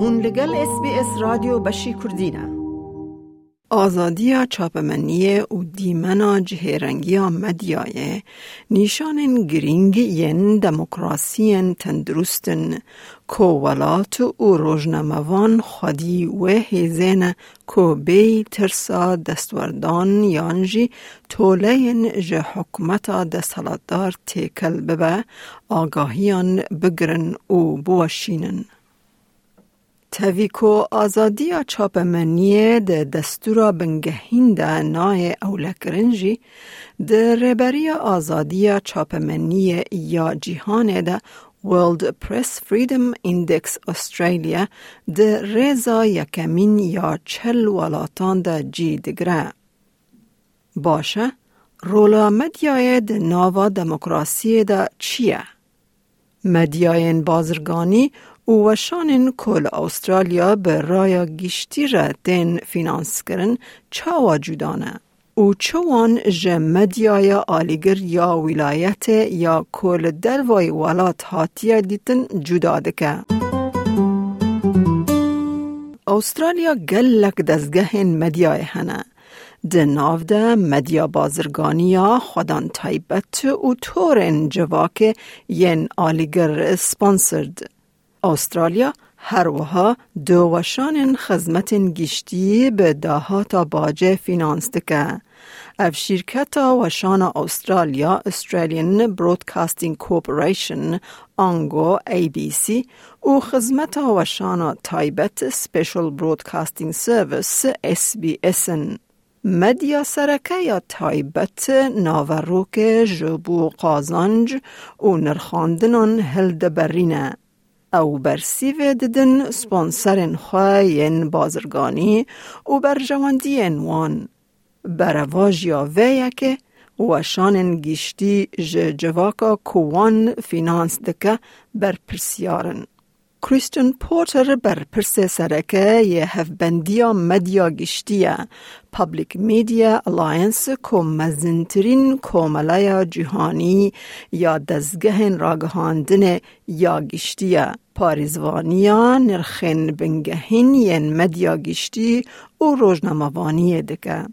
هون لگل اس بی اس رادیو بشی کردینه آزادی چاپمنی و دیمنا جهرنگی مدیای نیشان گرینگ ین دموکراسی تندرستن. کو ولات و روزناموان خودی و هیزین کو بی ترسا دستوردان یانجی طولین جه حکمت دستالدار تیکل ببه. آگاهیان بگرن و بوشینن. تویکو آزادی یا چاپ منیه ده دستورا بنگهین ده نای اولکرنجی ده ربری آزادی یا چاپ منیه یا جیهانه ده World Press Freedom Index Australia ده ریزا یکمین یا چل وڵاتان ده جی باشه؟ باشە، ڕۆلا مەدیایە دە ناوا ده چیه؟ مەدیایەن بازرگانی و شان کل استرالیا به رایا گشتی را دین فینانس کرن چا وجودانه و چوان جه مدیای آلیگر یا ولایت یا کل دلوای ولات هاتیه دیتن جدا. استرالیا گلک دزگه مدیای هنه. ده ناو ده مدیا بازرگانیا خودان تایبت و تورن جواک ین آلیگر سپانسرد. استرالیا هر وها دو وشان خزمت گشتی به دهات باجه فینانس دکه. اف شرکت وشان استرالیا استرالیان برودکاستینگ کورپوریشن آنگو ای بی سی و خزمت وشان تایبت سپیشل برودکاستینگ سرویس اس بی اسن. مدیا سرکه یا تایبت ناوروک جبو قازانج و نرخاندنان هلد او برسیو ددن سپانسرن خواهین بازرگانی و بر جواندی وان. برواج یا ویه که وشان گیشتی جواکا کوان فینانس دکه بر پرسیارن. کریستن پورتر بر پرس سرکه یه هفبندیا مدیا گشتیه پابلیک میدیا الاینس که مزنترین کوملای جهانی یا دزگه راگهاندن یا گشتیه پاریزوانیا نرخین بنگهین ین مدیا گشتی و روزناموانی دکه.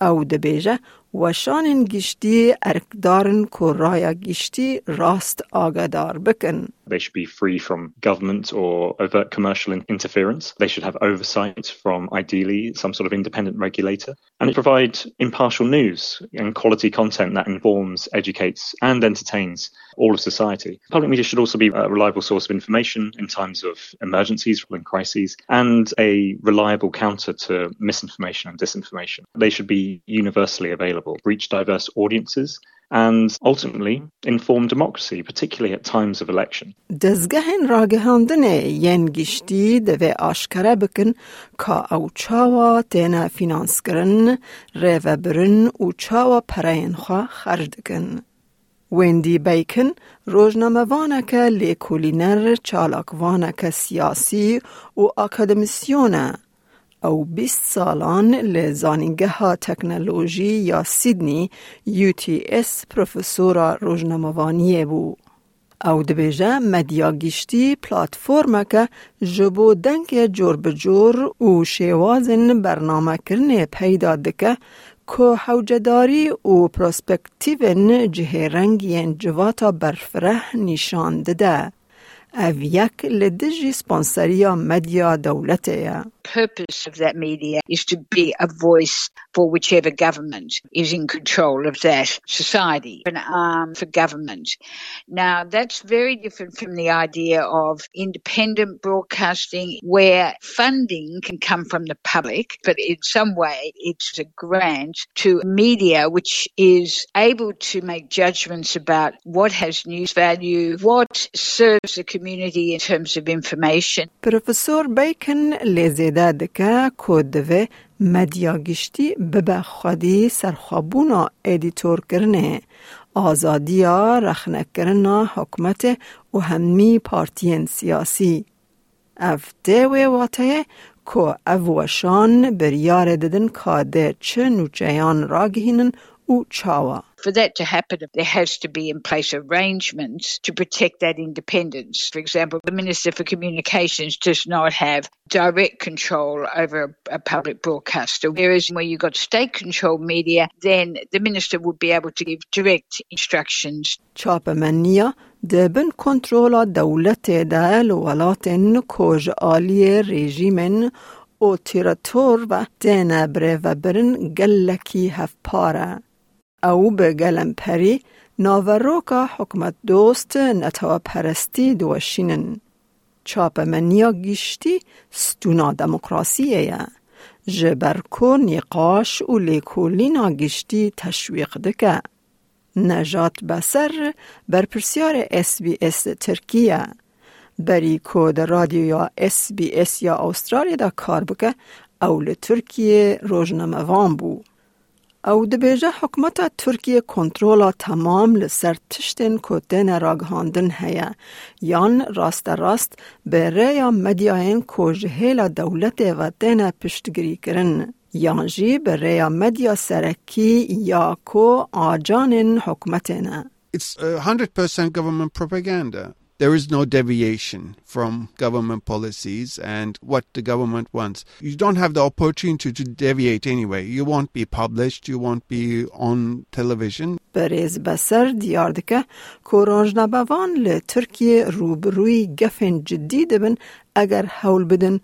او دبیجه وشان گشتی ارکدارن که رایا گشتی راست آگادار بکن. They should be free from government or overt commercial interference. They should have oversight from ideally some sort of independent regulator. And provide impartial news and quality content that informs, educates, and entertains all of society. Public media should also be a reliable source of information in times of emergencies and crises, and a reliable counter to misinformation and disinformation. They should be universally available, reach diverse audiences, and ultimately inform democracy, particularly at times of election. دزگهن راگهاندنه ین گشتی دوه آشکره بکن که او چاوا تینا فینانس کرن ریو برن و چاوا پرین خواه خرج دکن. ویندی بیکن روزنامه وانکه لیکولینر چالاک وانکه سیاسی و اکادمیسیونه او 20 سالان لزانینگه ها تکنولوژی یا سیدنی یو تی اس پروفسورا روزناموانی بو. او دبیجه مدیا گشتی پلاتفورم که جبو دنگ جور بجور و شیوازن برنامه کرنه پیدا دکه که حوجداری و پروسپکتیون جه رنگین جواتا برفره نشان دده. The. Purpose of that media is to be a voice for whichever government is in control of that society, an arm for government. Now, that's very different from the idea of independent broadcasting, where funding can come from the public, but in some way it's a grant to media which is able to make judgments about what has news value, what serves the community in terms of information. Professor Bacon لیزیده دکه کودوه مدیا گشتی ببه خودی سرخوابونا ادیتور کرنه آزادیا رخنه کرنا حکمت و همی پارتین سیاسی. اف دوی واته که اوشان بریار ددن کاده چه نوچهان راگهینن و چاوا For that to happen, there has to be in place arrangements to protect that independence. For example, the Minister for Communications does not have direct control over a, public broadcaster, whereas where you've got state controlled media, then the Minister would be able to give direct instructions. چاپمنیا دبن کنترل دولت ده لولاتن کج آلی رژیمن او تیراتور و دینه بره و برن گلکی هفپاره. او به گلم پری ناوروکا حکمت دوست نتوا پرستی دوشینن. چاپ منیا گیشتی ستونا دموکراسیه یا. جبرکو نیقاش و لیکولینا گیشتی تشویق دکه. نجات بسر بر پرسیار اس بی اس ترکیه. بری کود رادیو یا اس بی اس یا استرالیا دا کار بکه او لترکیه روزنامه وان بو. او دبیجه حکمت ترکیه کنترول تمام لسر تشتن کتن راگهاندن هیا یان راست راست به ریا مدیاین کوجهیل دولت و دین پشتگری کرن. یان جی به ریا مدیا سرکی یا کو آجان حکمتنا. It's uh, 100% government propaganda. There is no deviation from government policies and what the government wants. You don't have the opportunity to deviate anyway. You won't be published, you won't be on television. بریز بسر دیار دکه که نبوان لترکیه روبروی گفن جدی دبن اگر حول بدن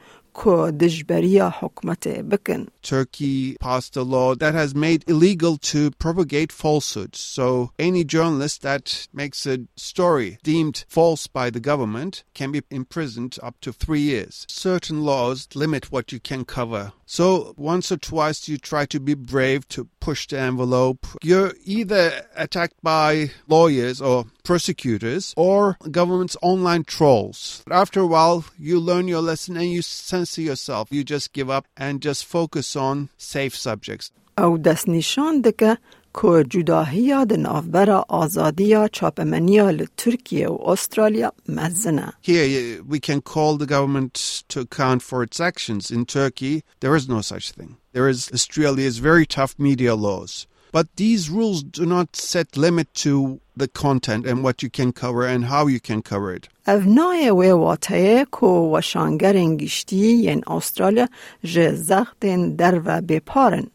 Turkey passed a law that has made illegal to propagate falsehoods. So any journalist that makes a story deemed false by the government can be imprisoned up to three years. Certain laws limit what you can cover. So once or twice you try to be brave to push the envelope. You're either attacked by lawyers or prosecutors or government's online trolls. After a while, you learn your lesson and you censor yourself. You just give up and just focus on safe subjects. او دست نشان دکه که جداهی د نافبر آزادی چاپمنیا لترکیه و استرالیا مزنه. Here we can call the government to account for its actions. In Turkey, there is no such thing. There is Australia's very tough media laws. But these rules do not set limit to the content and what you can cover and how you can cover it. اونای و واتایه کو وشانگرین گشتی ین استرالیا جه زختین در و بپارن.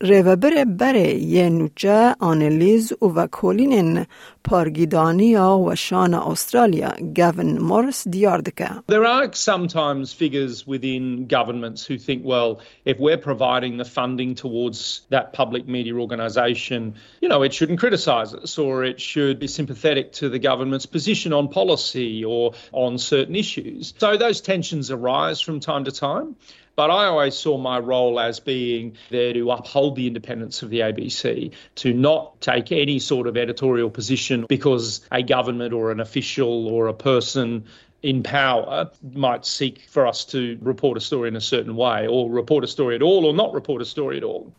ریوبر بره یه نوچه آنلیز و وکولین پارگیدانیا و شان استرالیا گوین مورس دیار دکه. There are sometimes figures within governments who think, well, if we're providing the funding towards that public media organisation, you know, it shouldn't criticise us or it should be sympathetic to the government's position on policy or on certain issues. So those tensions arise from time to time. But I always saw my role as being there to uphold the independence of the ABC, to not take any sort of editorial position because a government or an official or a person in power might seek for us to report a story in a certain way or report a story at all or not report a story at all.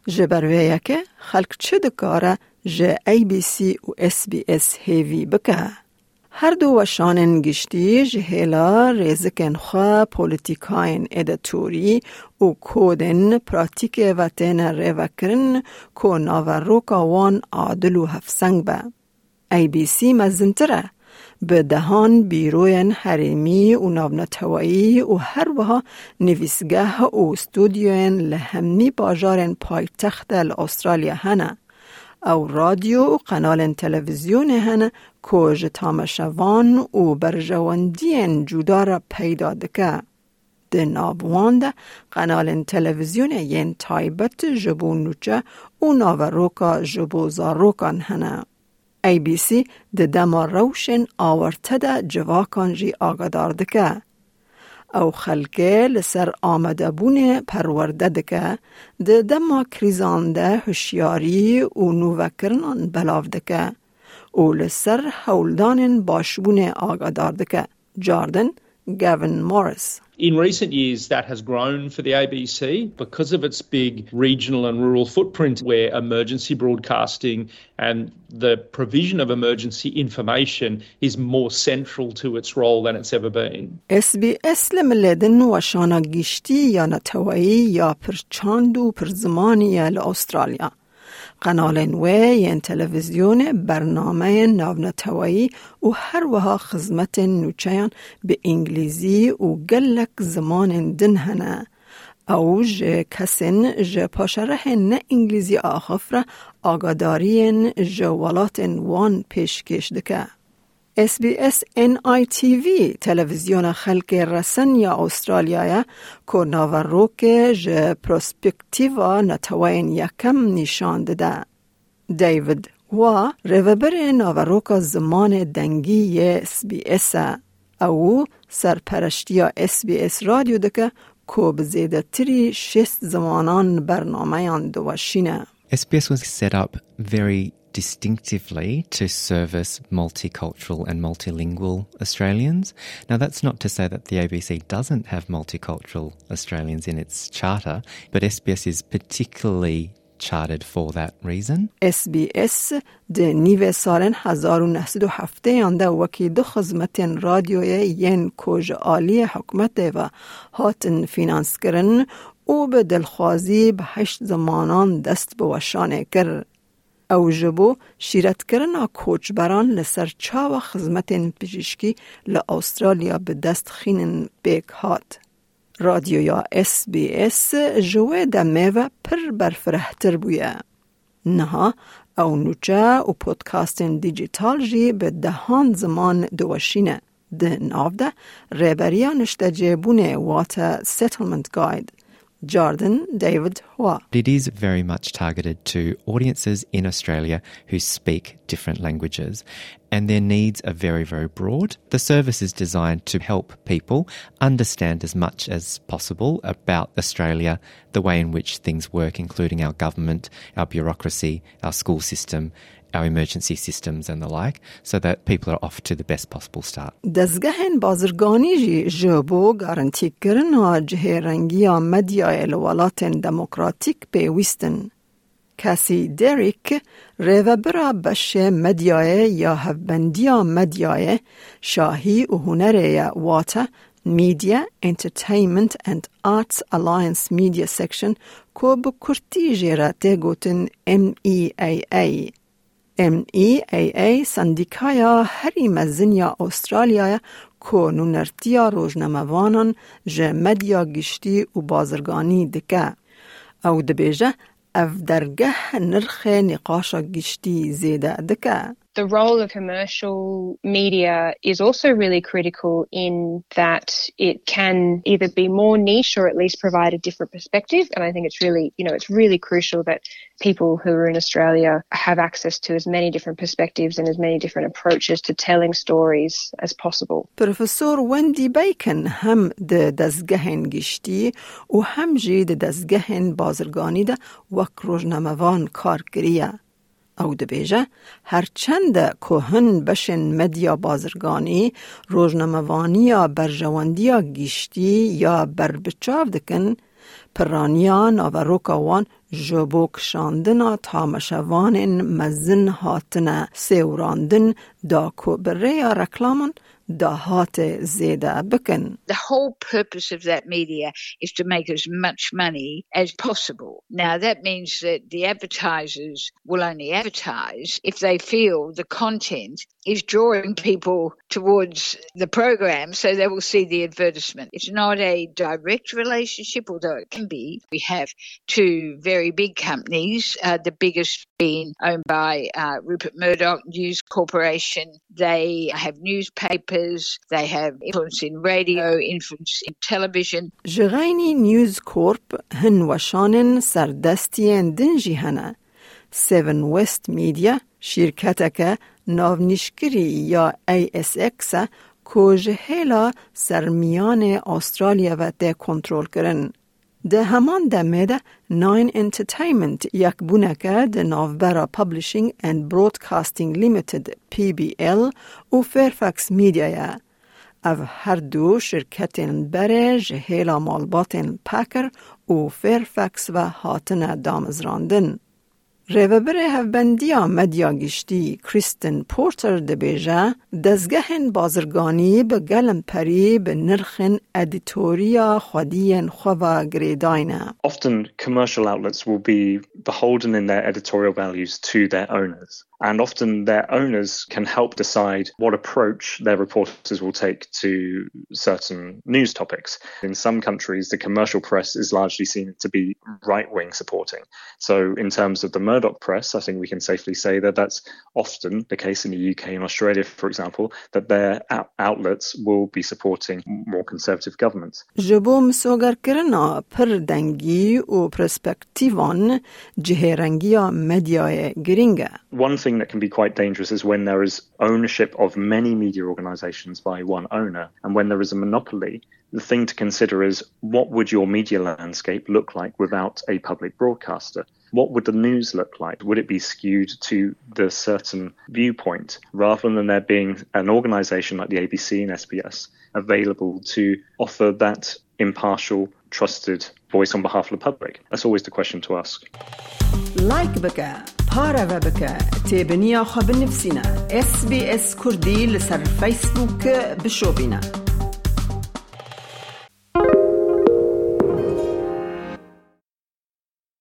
ABC SBS? هر دو وشانن گشتی جهیلا ریزکن خواه پولیتیکاین ادتوری و کودن پراتیک و تین ریوکرن کو ناوروکا وان عادل و هفسنگ با. ای بی سی مزنتره به دهان بیروین حریمی و ناونتوایی و هر وها نویسگاه و استودیوین لهمنی باجارن پایتخت استرالیا هنه. او رادیو و قنال تلویزیون هن کوژ تامشوان او بر جواندین جدا را پیدا دکه. ده نابوانده قنال تلویزیون یین تایبت جبو نوچه او نو روکا جبو زاروکان هنه. ای بی سی ده دما روشن آورته ده جواکان جی آگادار دکه. او خلکه لسر آمده بونه پرورده دکه ده دما کریزانده هشیاری او نووکرنان بلاو دکه. دکه او لسر هولدان باشبونه آگادار دکه جاردن Gavin Morris. In recent years, that has grown for the ABC because of its big regional and rural footprint, where emergency broadcasting and the provision of emergency information is more central to its role than it's ever been. SBS لملدن وشانا گشتی یا نتوایی یا پرچاند و پرزمانی لأسترالیا. قنال و ین تلویزیون برنامه ناونتوایی و هر وها خزمت نوچیان به انگلیزی و گلک زمان دن هنه او جه کسین جه پاشره نه انگلیزی آخفره آگادارین جه ولاتن وان پیشکش دکه. SBS NITV تلویزیون خلق رسن یا استرالیا که ناوروک جه پروسپکتیوا نتوین یکم نشان داده. دیوید و ریوبر ناوروک زمان دنگی SBS او سرپرشتی SBS رادیو دکه که به زیده تری شست زمانان برنامه دوشینه. SBS was set up very distinctively to service multicultural and multilingual Australians. Now, that's not to say that the ABC doesn't have multicultural Australians in its charter, but SBS is particularly chartered for that reason. SBS ده نیو سالن 1907 یانده وکی دو خزمت رادیوی ین کوج آلی حکمت و هاتن فینانس کرن او به دلخوازی به هشت زمانان دست به وشانه کر. او جبو شیرت کرن کوچبران لسر چاو خزمت پزشکی ل استرالیا به دست خینن بیک هات. رادیو یا اس بی اس جوه دمه و پر برفرهتر بویه. نها او نوچه و پودکاستن دیجیتال جی به دهان زمان دوشینه. ده ناو ده ریبریا نشته جیبونه واتا سیتلمنت گاید. Jordan David Hua. It is very much targeted to audiences in Australia who speak different languages, and their needs are very, very broad. The service is designed to help people understand as much as possible about Australia, the way in which things work, including our government, our bureaucracy, our school system, our emergency systems and the like, so that people are off to the best possible start. دزگهن بازرگانی جی جبو گارنتی کرن جه رنگی مدیا الولات دموکراتیک پیوستن. کسی دریک ریوبرا بش مدیای یا هفبندیا مدیای شاهی و هنر واتا Media, Entertainment and Arts Alliance Media Section کو به کرتی جیره تگوتن MEAA MEAA سندیکایا هری مزنیا استرالیا کو نونرتیا روزنموانان جه مدیا گشتی و بازرگانی دکه او دبیجه اف درگه نرخ نقاش گشتی زیده دکه the role of commercial media is also really critical in that it can either be more niche or at least provide a different perspective. And I think it's really, you know, it's really crucial that people who are in Australia have access to as many different perspectives and as many different approaches to telling stories as possible. Professor Wendy Bacon هم د دزگهن گشتی و هم جی د دزگهن بازرگانی ده وک روزناموان کار کریه. او دبیجه هرچند کوهن بشن مدیا بازرگانی روزنموانی یا برجواندیا گیشتی یا بربچاو دکن پرانیا ناوروکاوان جبوک شاندنا تامشوان مزن هاتنه سیوراندن دا کو بره رکلامان The whole purpose of that media is to make as much money as possible. Now that means that the advertisers will only advertise if they feel the content is drawing people towards the program so they will see the advertisement. It's not a direct relationship, although it can be. We have two very big companies, uh, the biggest being owned by uh, Rupert Murdoch News Corporation. They have newspapers, they have influence in radio, influence in television. جغيني نيوز كورب هن وشانن سردستين دنجي هنا. Seven West Media شركتك ناونیشکری یا ASX که هلا سرمیان استرالیا و ده کنترل کرن. ده همان دمه ده ناین انترتیمنت یک بونکه ده ناوبرا پبلیشنگ اند برودکاستینگ لیمیتد PBL و فیرفکس میدیا او هر دو شرکتین بره جهیلا مالباتین پکر و فیرفکس و هاتن دامزراندن. ریوبر هفبندیا مدیا گشتی کریستن پورتر دبیجه دزگهن بازرگانی به گلم پری به نرخن ادیتوریا خودین خوا گریداینه. Often commercial outlets will be beholden in their editorial values to their owners. And often their owners can help decide what approach their reporters will take to certain news topics. In some countries, the commercial press is largely seen to be right wing supporting. So, in terms of the Murdoch press, I think we can safely say that that's often the case in the UK and Australia, for example, that their outlets will be supporting more conservative governments. One thing that can be quite dangerous is when there is ownership of many media organizations by one owner. And when there is a monopoly, the thing to consider is what would your media landscape look like without a public broadcaster? What would the news look like? Would it be skewed to the certain viewpoint rather than there being an organization like the ABC and SBS available to offer that impartial, trusted voice on behalf of the public? That's always the question to ask. Like بك پارە بکە تێبنییا خە بنفسینە SسBS کوردی لەسەر فیسبوک بشۆبینە.